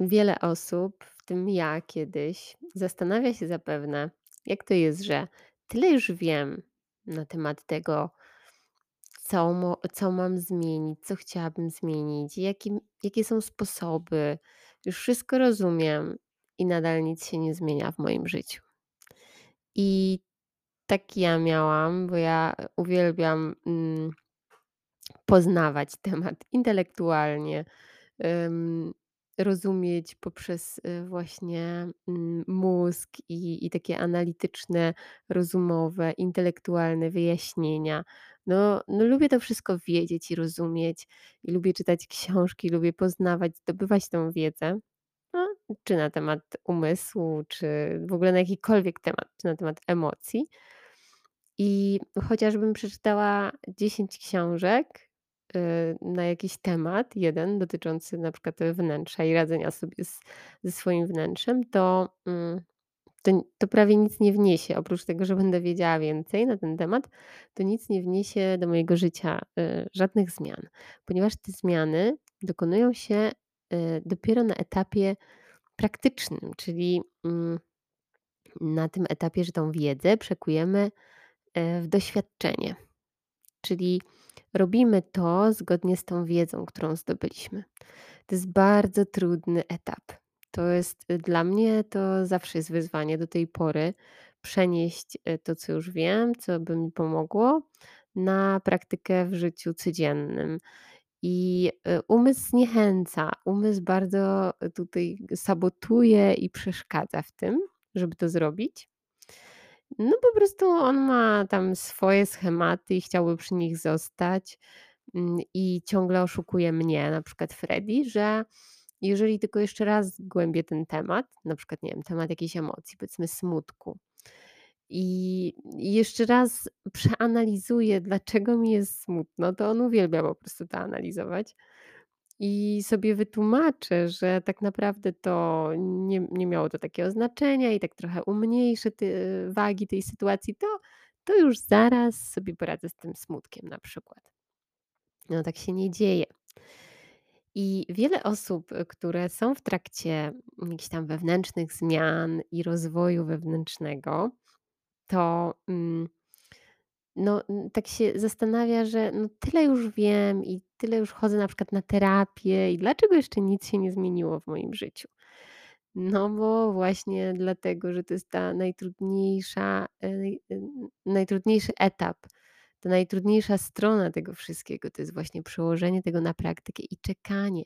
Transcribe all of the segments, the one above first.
Wiele osób, w tym ja kiedyś, zastanawia się zapewne, jak to jest, że tyle już wiem na temat tego, co, co mam zmienić, co chciałabym zmienić, jakim, jakie są sposoby. Już wszystko rozumiem i nadal nic się nie zmienia w moim życiu. I tak ja miałam, bo ja uwielbiam mm, poznawać temat intelektualnie, rozumieć poprzez y, właśnie mm, mózg i, i takie analityczne, rozumowe, intelektualne wyjaśnienia. No, no, lubię to wszystko wiedzieć i rozumieć, i lubię czytać książki, lubię poznawać, zdobywać tą wiedzę. No, czy na temat umysłu, czy w ogóle na jakikolwiek temat, czy na temat emocji. I chociażbym przeczytała 10 książek, na jakiś temat, jeden dotyczący na przykład wnętrza i radzenia sobie z ze swoim wnętrzem, to, mm, to to prawie nic nie wniesie. Oprócz tego, że będę wiedziała więcej na ten temat, to nic nie wniesie do mojego życia, y, żadnych zmian, ponieważ te zmiany dokonują się, y, dopiero na etapie praktycznym, czyli, mm, na tym etapie, że tą wiedzę przekujemy w doświadczenie. Czyli robimy to zgodnie z tą wiedzą, którą zdobyliśmy. To jest bardzo trudny etap. To jest y, dla mnie to zawsze jest wyzwanie do tej pory przenieść y, to, co już wiem, co by mi pomogło, na praktykę w życiu codziennym. I y, umysł zniechęca, umysł bardzo tutaj sabotuje i przeszkadza w tym, żeby to zrobić. No po prostu on ma tam swoje schematy i chciałby przy nich zostać, mm, i ciągle oszukuje mnie, na przykład Freddy, że jeżeli tylko jeszcze raz zgłębię ten temat, na przykład, nie wiem, temat jakiejś emocji, powiedzmy smutku, i jeszcze raz przeanalizuję, dlaczego mi jest smutno, to on uwielbia po prostu to analizować. I sobie wytłumaczę, że tak naprawdę to nie nie miało to takiego znaczenia i tak trochę umniejszę te wagi tej sytuacji, to to już zaraz sobie poradzę z tym smutkiem na przykład. No tak się nie dzieje. I wiele osób, y, które są w trakcie jakichś tam wewnętrznych zmian i rozwoju wewnętrznego, to, mm no, tak się zastanawia, że no tyle już wiem i tyle już chodzę na przykład na terapię i dlaczego jeszcze nic się nie zmieniło w moim życiu? No bo właśnie dlatego, że to jest ta najtrudniejsza, e, n najtrudniejszy etap, ta najtrudniejsza strona tego wszystkiego, to jest właśnie przełożenie tego na praktykę i czekanie.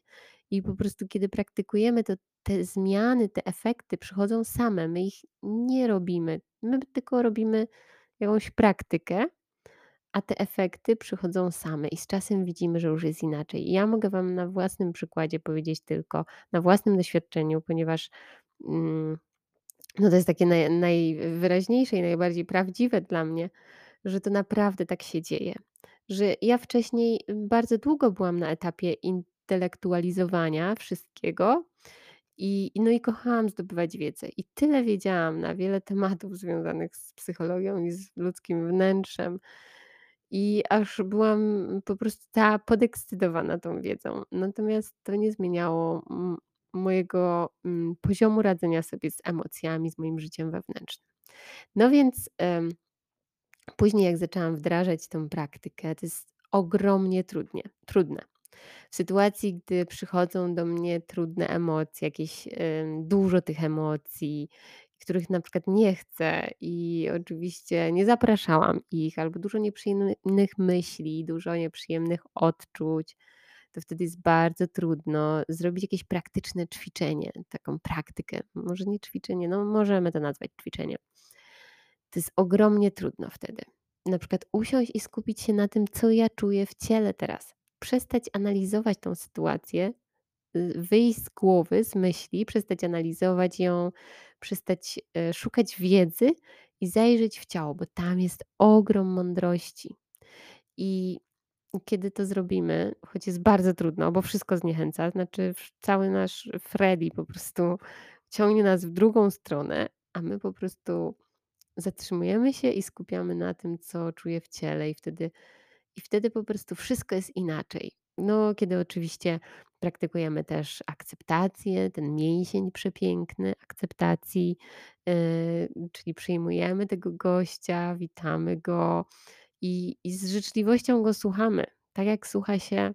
I po prostu kiedy praktykujemy, to te zmiany, te efekty przychodzą same, my ich nie robimy. My tylko robimy jakąś praktykę a te efekty przychodzą same i z czasem widzimy, że już jest inaczej. I ja mogę Wam na własnym przykładzie powiedzieć tylko, na własnym doświadczeniu, ponieważ mm, no to jest takie naj, najwyraźniejsze i najbardziej prawdziwe dla mnie, że to naprawdę tak się dzieje. Że ja wcześniej bardzo długo byłam na etapie intelektualizowania wszystkiego i, no i kochałam zdobywać wiedzę. I tyle wiedziałam na wiele tematów związanych z psychologią i z ludzkim wnętrzem i aż byłam po prostu cała podekscytowana tą wiedzą. Natomiast to nie zmieniało mojego, poziomu radzenia sobie z emocjami, z moim życiem wewnętrznym. No więc, później jak zaczęłam wdrażać tę praktykę, to jest ogromnie trudnie trudne. W sytuacji, gdy przychodzą do mnie trudne emocje, jakieś, ym, dużo tych emocji, których na przykład nie chcę i oczywiście nie zapraszałam ich, albo dużo nieprzyjemnych myśli, dużo nieprzyjemnych odczuć, to wtedy jest bardzo trudno zrobić jakieś praktyczne ćwiczenie, taką praktykę. Może nie ćwiczenie, no możemy to nazwać ćwiczeniem. To jest ogromnie trudno wtedy. Na przykład usiąść i skupić się na tym, co ja czuję w ciele teraz. Przestać analizować tą sytuację, y, wyjść z głowy, z myśli, przestać analizować ją, przestać e, szukać wiedzy i zajrzeć w ciało, bo tam jest ogrom mądrości. I kiedy to zrobimy, choć jest bardzo trudno, bo wszystko zniechęca, znaczy cały nasz Freddy po prostu ciągnie nas w drugą stronę, a my po prostu zatrzymujemy się i skupiamy na tym, co czuję w ciele, i wtedy, i wtedy po prostu wszystko jest inaczej. No, kiedy oczywiście Praktykujemy też akceptację, ten mięsień przepiękny akceptacji, yy, czyli przyjmujemy tego gościa, witamy go i i z życzliwością go słuchamy, tak jak słucha się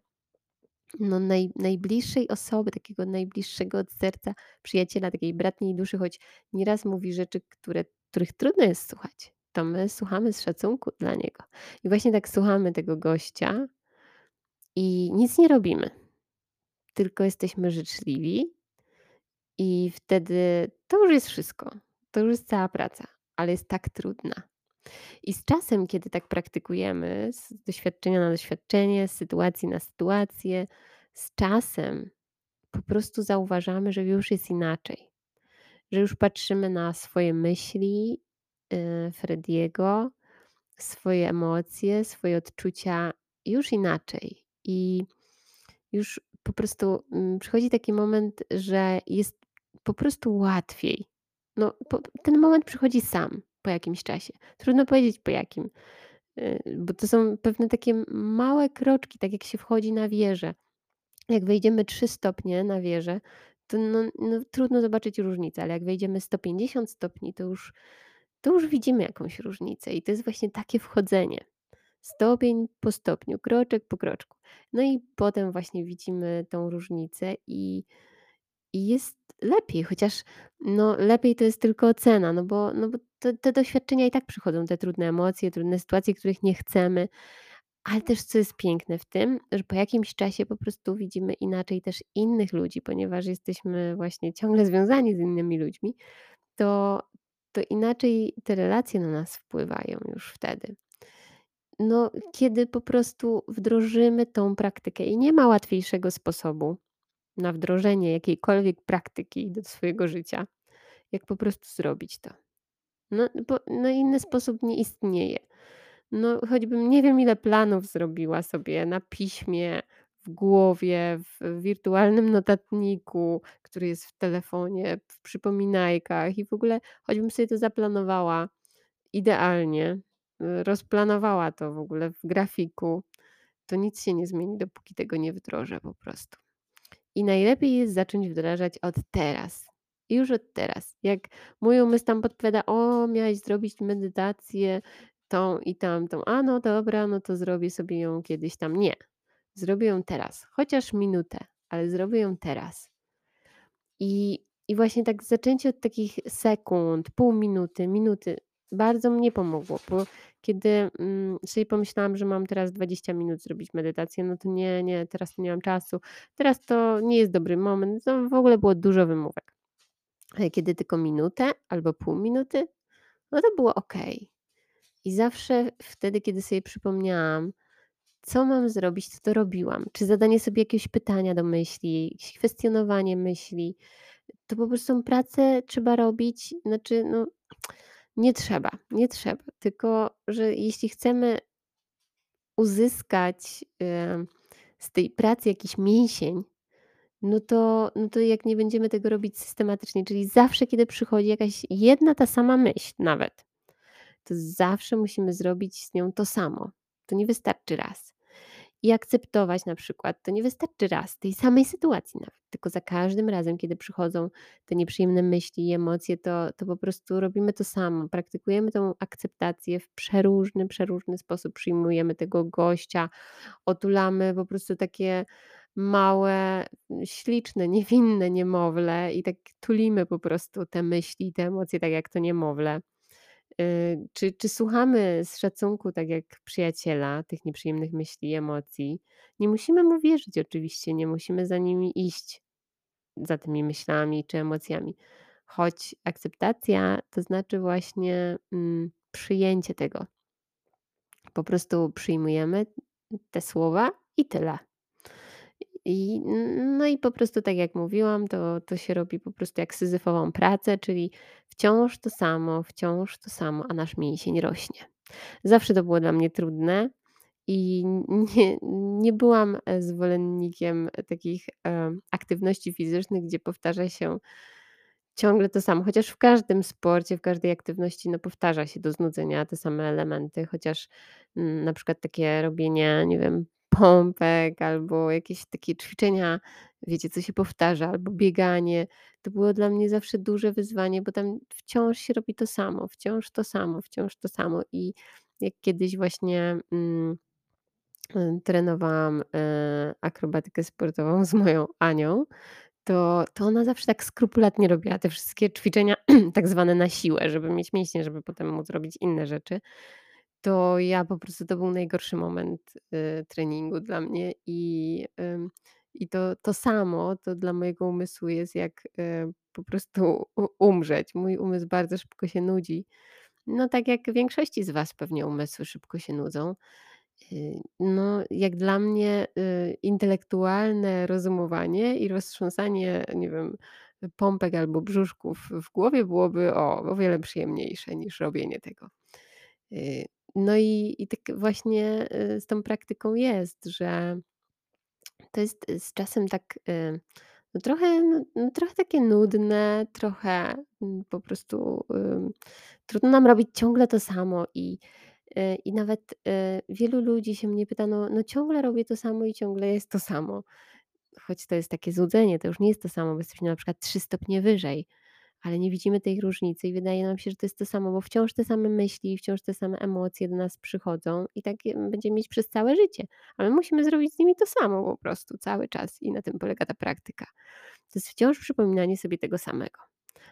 no, naj najbliższej osoby, takiego najbliższego od serca przyjaciela, takiej bratniej duszy, choć nieraz mówi rzeczy, które których trudno jest słuchać, to my słuchamy z szacunku dla niego. I właśnie tak słuchamy tego gościa i nic nie robimy, tylko jesteśmy życzliwi i wtedy to już jest wszystko. To już jest cała praca, ale jest tak trudna. I z czasem, kiedy tak praktykujemy, z doświadczenia na doświadczenie, z sytuacji na sytuację, z czasem po prostu zauważamy, że już jest inaczej. Że już patrzymy na swoje myśli, yy, Frediego, swoje emocje, swoje odczucia już inaczej. I już po prostu, mm, przychodzi taki moment, że jest po prostu łatwiej. No, po ten moment przychodzi sam po jakimś czasie. Trudno powiedzieć po jakim, yy, bo to są pewne takie małe kroczki, tak jak się wchodzi na wieżę. Jak wejdziemy 3 stopnie na wieżę, to no no trudno zobaczyć różnicę, ale jak wejdziemy 150 stopni, to już to już widzimy jakąś różnicę i to jest właśnie takie wchodzenie. Stopień po stopniu, kroczek po kroczku. No i potem właśnie widzimy tą różnicę i i jest lepiej, chociaż no lepiej to jest tylko ocena, no bo no bo te te doświadczenia i tak przychodzą, te trudne emocje, trudne sytuacje, których nie chcemy, ale też co jest piękne w tym, że po jakimś czasie po prostu widzimy inaczej też innych ludzi, ponieważ jesteśmy właśnie ciągle związani z innymi ludźmi, to to inaczej te relacje na nas wpływają już wtedy. No, kiedy po prostu wdrożymy tą praktykę i nie ma łatwiejszego sposobu na wdrożenie jakiejkolwiek praktyki do swojego życia, jak po prostu zrobić to. No bo no inny sposób nie istnieje. No, choćbym nie wiem ile planów zrobiła sobie na piśmie, w głowie, w wirtualnym notatniku, który jest w telefonie, w przypominajkach i w ogóle choćbym sobie to zaplanowała idealnie, rozplanowała to w ogóle w grafiku, to nic się nie zmieni, dopóki tego nie wdrożę po prostu. I najlepiej jest zacząć wdrażać od teraz. Już od teraz. Jak mój umysł tam podpowiada: „O, miałaś zrobić medytację tą i tamtą”, „A, no dobra, no to zrobię sobie ją kiedyś tam”. Nie, zrobię ją teraz, chociaż minutę, ale zrobię ją teraz. I i właśnie tak zaczęcie od takich sekund, pół minuty, minuty bardzo mnie pomogło, bo kiedy, mm, sobie pomyślałam, że mam teraz 20 minut zrobić medytację, no to nie, nie, teraz nie mam czasu, teraz to nie jest dobry moment, to w ogóle było dużo wymówek. Ale kiedy tylko minutę albo pół minuty, no to było okej. I zawsze wtedy, kiedy sobie przypomniałam, co mam zrobić, to to robiłam. Czy zadanie sobie jakiegoś pytania do myśli, jakieś kwestionowanie myśli, to po prostu pracę trzeba robić, znaczy no nie trzeba, nie trzeba, tylko że jeśli chcemy uzyskać, z tej pracy jakiś mięsień, no to no to jak nie będziemy tego robić systematycznie, czyli zawsze, kiedy przychodzi jakaś jedna ta sama myśl nawet, to zawsze musimy zrobić z nią to samo. To nie wystarczy raz. I akceptować na przykład, to nie wystarczy raz tej samej sytuacji nawet, tylko za każdym razem, kiedy przychodzą te nieprzyjemne myśli i emocje, to to po prostu robimy to samo. Praktykujemy tą akceptację w przeróżny, przeróżny sposób. Przyjmujemy tego gościa, otulamy po prostu takie małe, śliczne, niewinne niemowlę i tak tulimy po prostu te myśli te emocje, tak jak to niemowlę. Yy, czy czy słuchamy z szacunku, tak jak przyjaciela, tych nieprzyjemnych myśli i emocji. Nie musimy mu wierzyć oczywiście, nie musimy za nimi iść, za tymi myślami czy emocjami, choć akceptacja to znaczy właśnie, mm, przyjęcie tego. Po prostu przyjmujemy te słowa i tyle. I no i po prostu tak jak mówiłam, to to się robi po prostu jak syzyfową pracę, czyli wciąż to samo, wciąż to samo, a nasz mięsień rośnie. Zawsze to było dla mnie trudne i nie nie byłam, e, zwolennikiem takich, e, aktywności fizycznych, gdzie powtarza się ciągle to samo, chociaż w każdym sporcie, w każdej aktywności, no, powtarza się do znudzenia te same elementy, chociaż, mm, na przykład takie robienie, nie wiem, pompek albo jakieś takie ćwiczenia, wiecie, co się powtarza, albo bieganie. To było dla mnie zawsze duże wyzwanie, bo tam wciąż się robi to samo, wciąż to samo, wciąż to samo. I jak kiedyś właśnie, mm, y, trenowałam, y, akrobatykę sportową z moją Anią, to to ona zawsze tak skrupulatnie robiła te wszystkie ćwiczenia tak zwane na siłę, żeby mieć mięśnie, żeby potem móc robić inne rzeczy. To ja po prostu to był najgorszy moment, y, treningu dla mnie i, ym, i to to samo to dla mojego umysłu jest jak, y, po prostu umrzeć. Mój umysł bardzo szybko się nudzi. No tak jak większości z was pewnie umysły szybko się nudzą. Y, no, jak dla mnie, y, intelektualne rozumowanie i roztrząsanie, nie wiem, pompek albo brzuszków w głowie byłoby, o, o wiele przyjemniejsze niż robienie tego. No i i tak właśnie, y, z tą praktyką jest, że to jest z czasem tak, y, no trochę no no trochę takie nudne, trochę, mm, po prostu, trudno nam robić ciągle to samo i y, i nawet, wielu ludzi się mnie pyta: "No no ciągle robię to samo i ciągle jest to samo". Choć to jest takie złudzenie, to już nie jest to samo, bo jesteśmy na przykład 3 stopnie wyżej ale nie widzimy tej różnicy i wydaje nam się, że to jest to samo, bo wciąż te same myśli, wciąż te same emocje do nas przychodzą i tak je będziemy mieć przez całe życie, a my musimy zrobić z nimi to samo po prostu cały czas i na tym polega ta praktyka. To jest wciąż przypominanie sobie tego samego.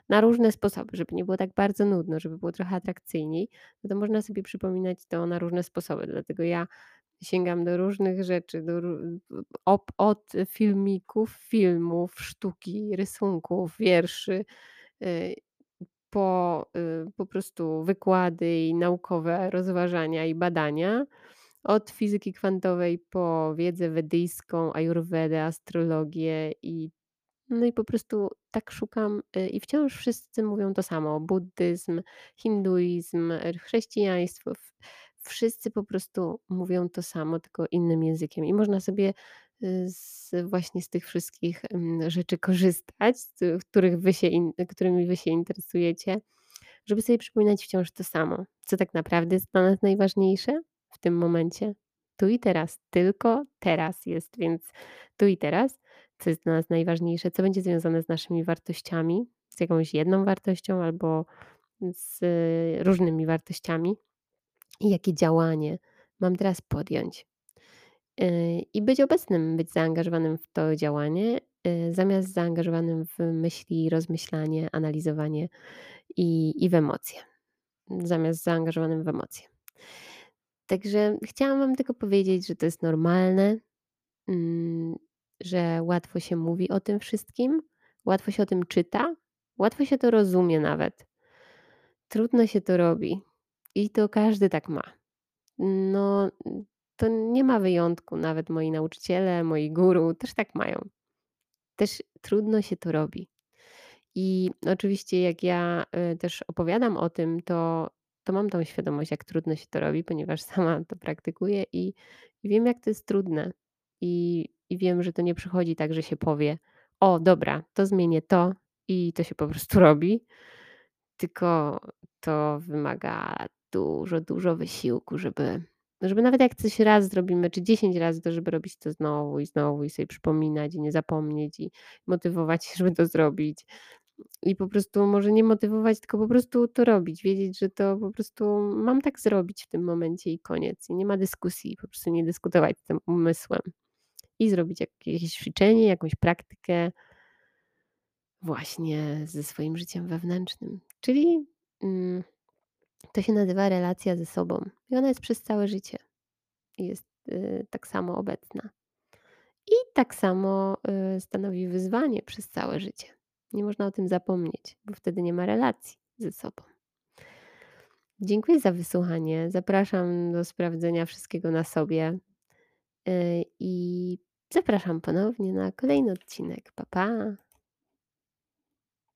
Na różne sposoby, żeby nie było tak bardzo nudno, żeby było trochę atrakcyjniej, no to można sobie przypominać to na różne sposoby. Dlatego ja sięgam do różnych rzeczy, do, od filmików, filmów, sztuki, rysunków, wierszy, po, y, po prostu wykłady i naukowe rozważania i badania, od fizyki kwantowej po wiedzę wedyjską, ajurwedę, astrologię i no i po prostu tak szukam, y, i wciąż wszyscy mówią to samo: buddyzm, hinduizm, y, chrześcijaństwo. Wszyscy po prostu mówią to samo, tylko innym językiem. I można sobie y, z, właśnie z tych wszystkich mm, rzeczy korzystać, z których wy się, którymi wy się interesujecie, żeby sobie przypominać wciąż to samo. Co tak naprawdę jest dla nas najważniejsze w tym momencie? Tu i teraz, tylko teraz jest, więc tu i teraz co jest dla nas najważniejsze, co będzie związane z naszymi wartościami, z jakąś jedną wartością albo z y, różnymi wartościami i jakie działanie mam teraz podjąć. Y, I być obecnym, być zaangażowanym w to działanie, y, zamiast zaangażowanym w myśli, rozmyślanie, analizowanie i, i w emocje, zamiast zaangażowanym w emocje. Także chciałam Wam tylko powiedzieć, że to jest normalne, Mm, że łatwo się mówi o tym wszystkim, łatwo się o tym czyta, łatwo się to rozumie nawet. Trudno się to robi i to każdy tak ma. No, to nie ma wyjątku, nawet moi nauczyciele, moi guru też tak mają. Też trudno się to robi. I oczywiście jak ja, y, też opowiadam o tym, to to mam tą świadomość, jak trudno się to robi, ponieważ sama to praktykuję i i wiem, jak to jest trudne. I i wiem, że to nie przychodzi tak, że się powie: „O dobra, to zmienię to” i to się po prostu robi, tylko to wymaga dużo, dużo wysiłku, żeby żeby nawet jak coś raz zrobimy, czy 10 razy, to żeby robić to znowu i znowu i sobie przypominać i nie zapomnieć i motywować się, żeby to zrobić. I po prostu może nie motywować, tylko po prostu to robić. Wiedzieć, że to po prostu mam tak zrobić w tym momencie i koniec. I nie ma dyskusji, po prostu nie dyskutować z tym umysłem. I zrobić jakieś ćwiczenie, jakąś praktykę właśnie ze swoim życiem wewnętrznym. Czyli mm, to się nazywa relacja ze sobą. I ona jest przez całe życie. Jest y, tak samo obecna. I tak samo y, stanowi wyzwanie przez całe życie. Nie można o tym zapomnieć, bo wtedy nie ma relacji ze sobą. Dziękuję za wysłuchanie. Zapraszam do sprawdzenia wszystkiego na sobie y, i zapraszam ponownie na kolejny odcinek. Pa, pa!